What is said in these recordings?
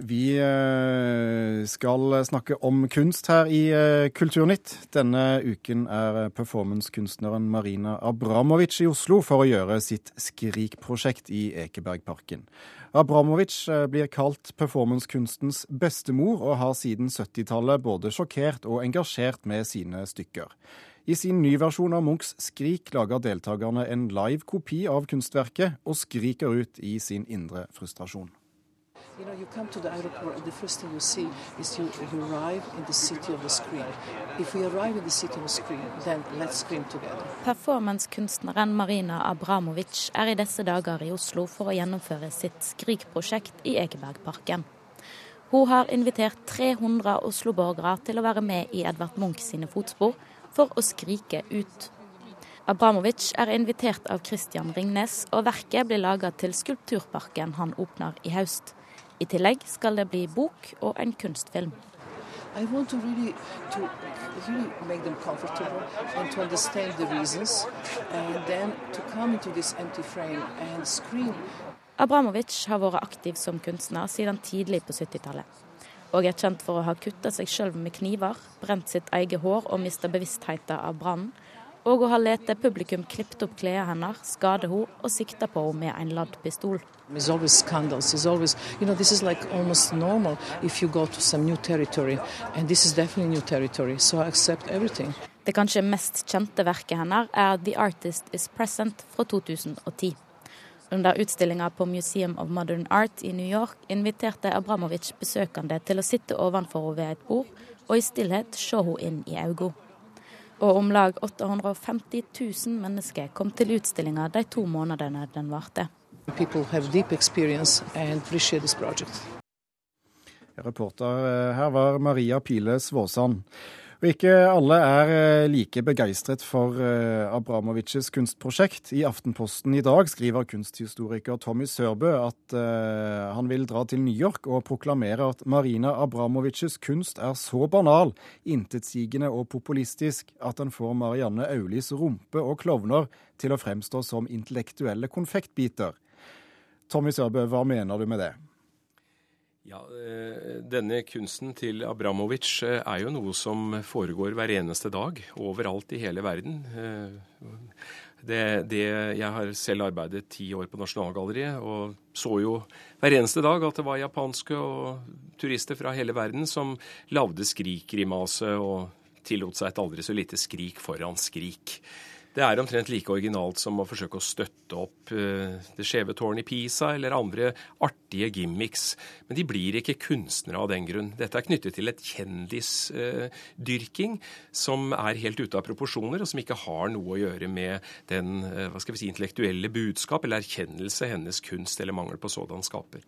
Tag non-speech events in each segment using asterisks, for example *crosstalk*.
Vi eh, skal snakke om kunst her i eh, Kulturnytt. Denne uken er performancekunstneren Marina Abramovic i Oslo for å gjøre sitt Skrik-prosjekt i Ekebergparken. Abramovic eh, blir kalt performancekunstens bestemor, og har siden 70-tallet både sjokkert og engasjert med sine stykker. I sin ny versjon av Munchs Skrik lager deltakerne en live kopi av kunstverket, og skriker ut i sin indre frustrasjon. You know, you come to the airport, the first thing you see is you, you arrive in the city of the screen. If we arrive in the city of the screen, then let's scream together. Performancekunstneren Marina Abramovic er i disse dager i Oslo for å gjennomføre sitt Skrik-prosjekt i Ekebergparken. Hun har invitert 300 Oslo-borgere til å være med i Edvard Munch sine fotspor for å skrike ut. Abramovic er invitert av Christian Ringnes, og verket blir laga til Skulpturparken han åpner i høst. I tillegg skal det bli bok og en kunstfilm. I want to really, to really make them comfortable and to understand the reasons, and then to come into this empty frame and scream. Abramovic har vært aktiv som kunstner siden tidlig på 70-tallet. Og er kjent for å ha kutta seg sjøl med kniver, brent sitt eget hår og mista bevisstheten av brannen. Og å ha latt publikum klippet opp klærne hennes, skade henne og sikta på henne med en ladd pistol. There's always scandals. There's always, you know, this is like almost normal if you go to some new territory, and this is definitely new territory. So I accept everything. Det kanskje mest kjente verket hennes er 'The Artist Is Present' fra 2010. Under utstillinga på Museum of Modern Art i New York inviterte Abramovic besøkende til å sitte ovenfor henne ved et bord og i stillhet se henne inn i øynene. Og om lag 850 000 mennesker kom til utstillinga de to månedene den varte. People have deep experience and appreciate this project. Reporter eh, her var Maria Pile Svåsand. Og ikke alle er eh, like begeistret for eh, Abramovics kunstprosjekt. I Aftenposten i dag skriver kunsthistoriker Tommy Sørbø at han vil dra til New York og proklamere at Marina Abramovics kunst er så banal, intetsigende og populistisk at den får Marianne Aulis rumpe og klovner til å fremstå som intellektuelle konfektbiter. Tommy Sørbø, hva mener du med det? Ja, eh, Denne kunsten til Abramovic eh, er jo noe som foregår hver eneste dag, overalt i hele verden. Eh, det, det, jeg har selv arbeidet ti år på Nasjonalgalleriet og så jo hver eneste dag at det var japanske og turister fra hele verden som lagde skrikgrimase og tillot seg et aldri så lite skrik foran skrik. Det er omtrent like originalt som å forsøke å støtte opp uh, Det skjeve tårnet i Pisa eller andre artige gimmicks. Men de blir ikke kunstnere av den grunn. Dette er knyttet til et kjendisdyrking som er helt ute av proporsjoner, og som ikke har noe å gjøre med den uh, hva skal vi si, intellektuelle budskap eller erkjennelse hennes kunst eller mangel på sådan skaper.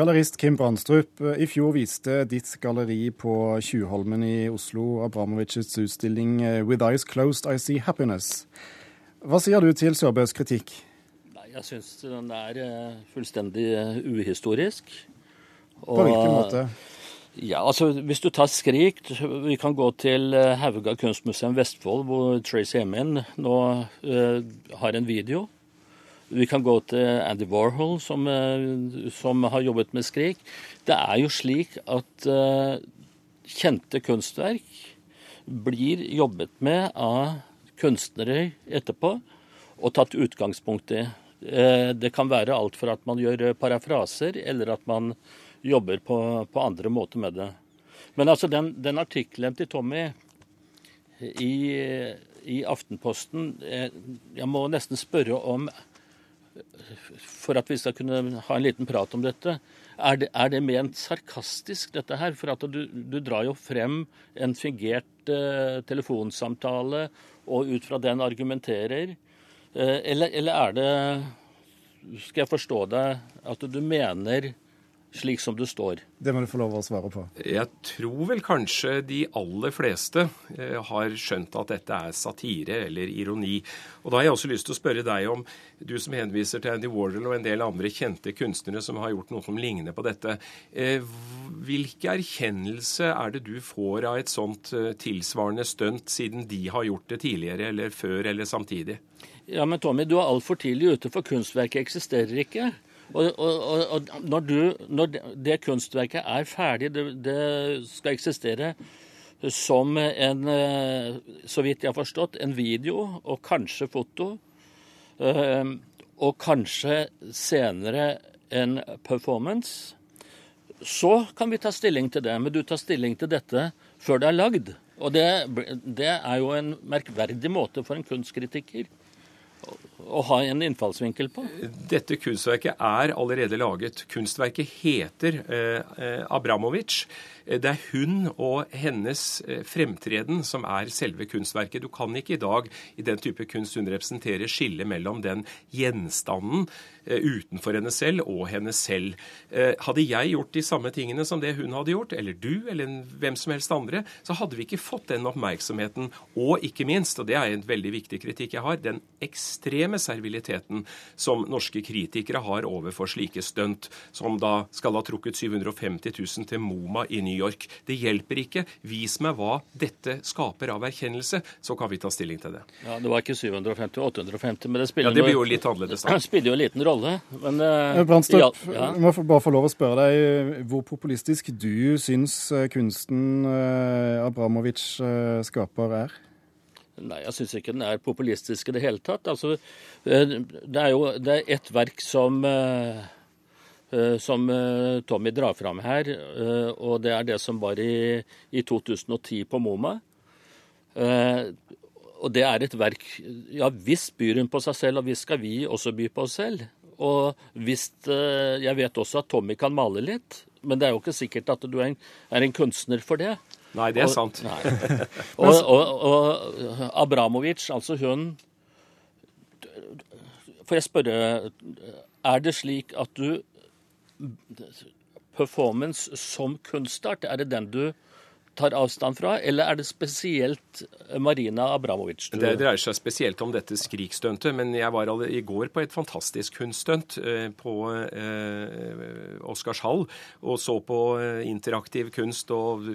Gallerist Kim Brandstrup, i fjor viste ditt galleri på Tjuvholmen i Oslo Abramovics utstilling eh, 'With Eyes Closed I See Happiness'. Hva sier du til Sørbøs kritikk? Jeg syns den er eh, fullstendig eh, uhistorisk. Og, på hvilken måte? Ja, altså Hvis du tar Skrik Vi kan gå til Hauga kunstmuseum Vestfold, hvor Tracy Emin nå uh, har en video vi kan gå til Andy Warhol, som, eh, som, har jobbet med Skrik. Det er jo slik at uh, kjente kunstverk blir jobbet med av kunstnere etterpå og tatt utgangspunkt i. Uh, det kan være alt fra at man gjør parafraser, eller at man jobber på, på andre måter med det. Men altså den, den artikkelen til Tommy i, i Aftenposten Jeg må nesten spørre om for at vi skal kunne ha en liten prat om dette, er det, er det ment sarkastisk, dette her? For at du, du drar jo frem en fingert uh, telefonsamtale, og ut fra den argumenterer. Uh, eller, eller er det Skal jeg forstå deg at du mener slik som du står? Det må du få lov å svare på. Jeg tror vel kanskje de aller fleste eh, har skjønt at dette er satire eller ironi. Og da har jeg også lyst til å spørre deg om, du som henviser til Andy Warhol og en del andre kjente kunstnere som har gjort noe som ligner på dette. Eh, hvilke erkjennelse er det du får av et sånt eh, tilsvarende stunt, siden de har gjort det tidligere eller før eller samtidig? Ja, men Tommy, du er altfor tidlig ute, for kunstverket eksisterer ikke. Og, og, og når, du, når, det kunstverket er ferdig, det, det, skal eksistere som en, eh, så vidt jeg har forstått, en video og kanskje foto. Eh, og kanskje senere en performance. Så kan vi ta stilling til det. Men du tar stilling til dette før det er lagd. Og det, det er jo en merkverdig måte for en kunstkritiker å ha en innfallsvinkel på? Dette kunstverket er allerede laget. Kunstverket heter eh, eh Abramovic. Eh, det er hun og hennes eh, fremtreden som er selve kunstverket. Du kan ikke i dag i den type kunst hun representerer, skille mellom den gjenstanden utenfor henne selv og henne selv. Hadde jeg gjort de samme tingene som det hun hadde gjort, eller du, eller hvem som helst andre, så hadde vi ikke fått den oppmerksomheten. Og ikke minst, og det er en veldig viktig kritikk jeg har, den ekstreme serviliteten som norske kritikere har overfor slike stunt, som da skal ha trukket 750 000 til MoMA i New York. Det hjelper ikke. Vis meg hva dette skaper av erkjennelse, så kan vi ta stilling til det. Ja, Det var ikke 750 850, men det spiller, ja, det blir jo litt annerledes da. *laughs* Det spiller jo en liten rolle. Men uh, Brandstrup, ja. jeg må bare få lov å spørre deg hvor populistisk du syns eh, kunsten uh, Abramovic skaper er? Nei, jeg syns ikke den er populistisk i det hele tatt. Altså, eh, det er jo det er ett verk som, eh, eh, som Tommy drar fram her, og det er det som var i, i 2010 på MoMA. Og det er et verk Ja visst byr hun på seg selv, og visst skal vi også by på oss selv. Og visst Jeg vet også at Tommy kan male litt, men det er jo ikke sikkert at du er en, er en kunstner for det. Nei, det er og, sant. *laughs* og, og, og, Abramovic, altså hun Får jeg spørre, er det slik at du Performance som kunstart, er det den du tar avstand fra, eller er det spesielt Marina Abramovic? Det dreier seg spesielt om dette skrikstuntet, men jeg var i går på et fantastisk kunststunt eh, på eh, Oscarshall og så på eh, interaktiv kunst og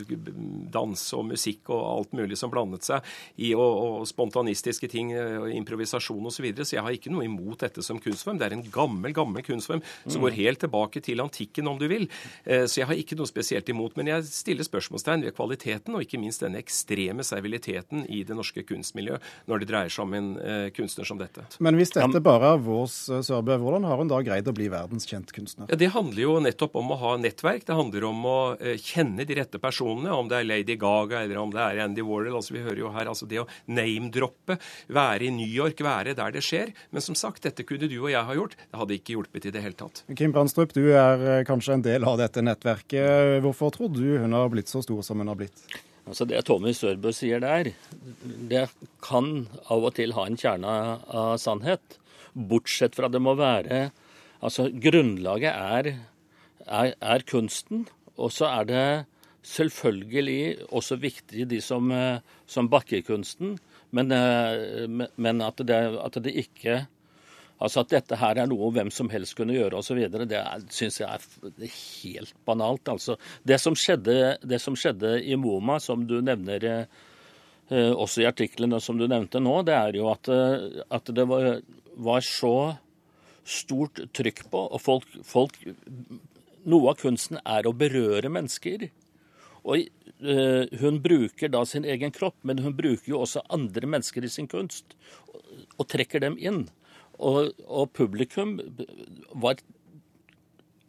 dans og musikk og alt mulig som blandet seg i og, og spontanistiske ting, improvisasjon osv. Så, videre. så jeg har ikke noe imot dette som kunstform. Det er en gammel, gammel kunstform som går helt tilbake til antikken, om du vil. Så jeg har ikke noe spesielt imot. Men jeg stiller spørsmålstegn ved kvalitet kvaliteten, og ikke minst denne ekstreme serviliteten i det norske kunstmiljøet når det dreier seg om en uh, kunstner som dette. Men hvis dette bare er vårs eh, Sørbø, hvordan har hun da greid å bli verdenskjent kunstner? Ja, Det handler jo nettopp om å ha nettverk. Det handler om å uh, kjenne de rette personene, om det er Lady Gaga eller om det er Andy Warhol. altså Vi hører jo her altså det å name-droppe, være i New York, være der det skjer. Men som sagt, dette kunne du og jeg ha gjort. Det hadde ikke hjulpet i det hele tatt. Kim Brandstrup, du er kanskje en del av dette nettverket. Hvorfor tror du hun har blitt så stor som hun har blitt? blitt? Altså Det Tommy Sørbø sier der, det kan av og til ha en kjerne av sannhet. Bortsett fra det må være Altså, grunnlaget er, er, er kunsten, og så er det selvfølgelig også viktig de som, som bakker kunsten, men, men at, det, at det ikke Altså At dette her er noe hvem som helst kunne gjøre osv., det syns jeg er helt banalt. Altså, det som skjedde, det som skjedde i MoMA, som du nevner eh, også i artiklene som du nevnte nå, det er jo at, eh, at det var, var, så stort trykk på, og folk, folk, Noe av kunsten er å berøre mennesker. Og uh, hun bruker da sin egen kropp, men hun bruker jo også andre mennesker i sin kunst, og, og trekker dem inn. Og, og, publikum var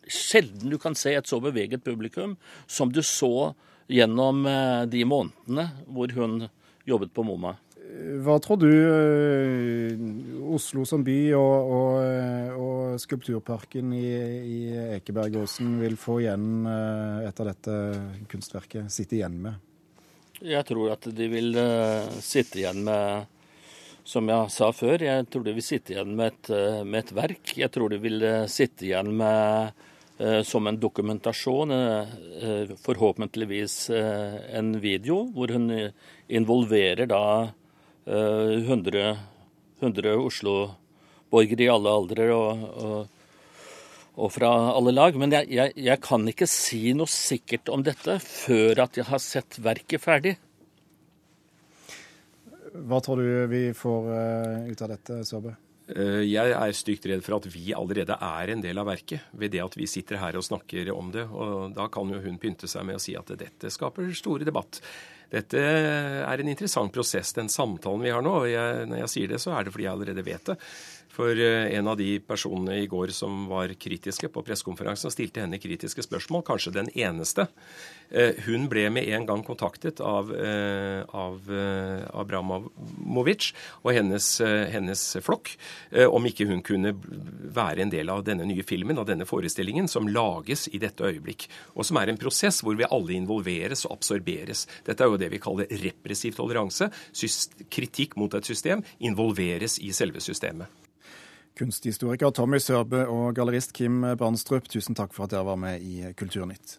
Sjelden du kan se et så beveget publikum som du så gjennom eh, de månedene hvor hun jobbet på MoMA. Hva tror du eh, Oslo som by og, og, eh, og Skulpturparken i, i Ekebergåsen vil få igjen etter dette kunstverket, sitte igjen med? Jeg tror at de vil sitte igjen med som jeg sa før, jeg tror det vil sitte igjen med et, eh, med et verk. Jeg tror det vil eh, sitte igjen med eh, som en dokumentasjon, forhåpentligvis en video, hvor hun involverer da 100, 100 Oslo-borgere i alle aldre og, og, og, fra alle lag. Men jeg, jeg, jeg kan ikke si noe sikkert om dette før at jeg har sett verket ferdig. Hva tror du vi får uh, ut av dette, Sørbø? Eh, jeg er stygt redd for at vi allerede er en del av verket ved det at vi sitter her og snakker om det. Og da kan jo hun pynte seg med å si at dette skaper store debatt. Dette er en interessant prosess, den samtalen vi har nå. og jeg, Når jeg sier det, så er det fordi jeg allerede vet det. For eh, en av de personene i går som var kritiske på pressekonferansen, stilte henne kritiske spørsmål, kanskje den eneste. Eh, hun ble med en gang kontaktet av, eh, av Abramovic og hennes, hennes, flokk om ikke hun kunne være en del av denne nye filmen og denne forestillingen som lages i dette øyeblikk, og som er en prosess hvor vi alle involveres og absorberes. Dette er jo det vi kaller repressiv toleranse. Kritikk mot et system involveres i selve systemet. Kunsthistoriker Tommy Sørbø og gallerist Kim Barnstrup, tusen takk for at dere var med i Kulturnytt.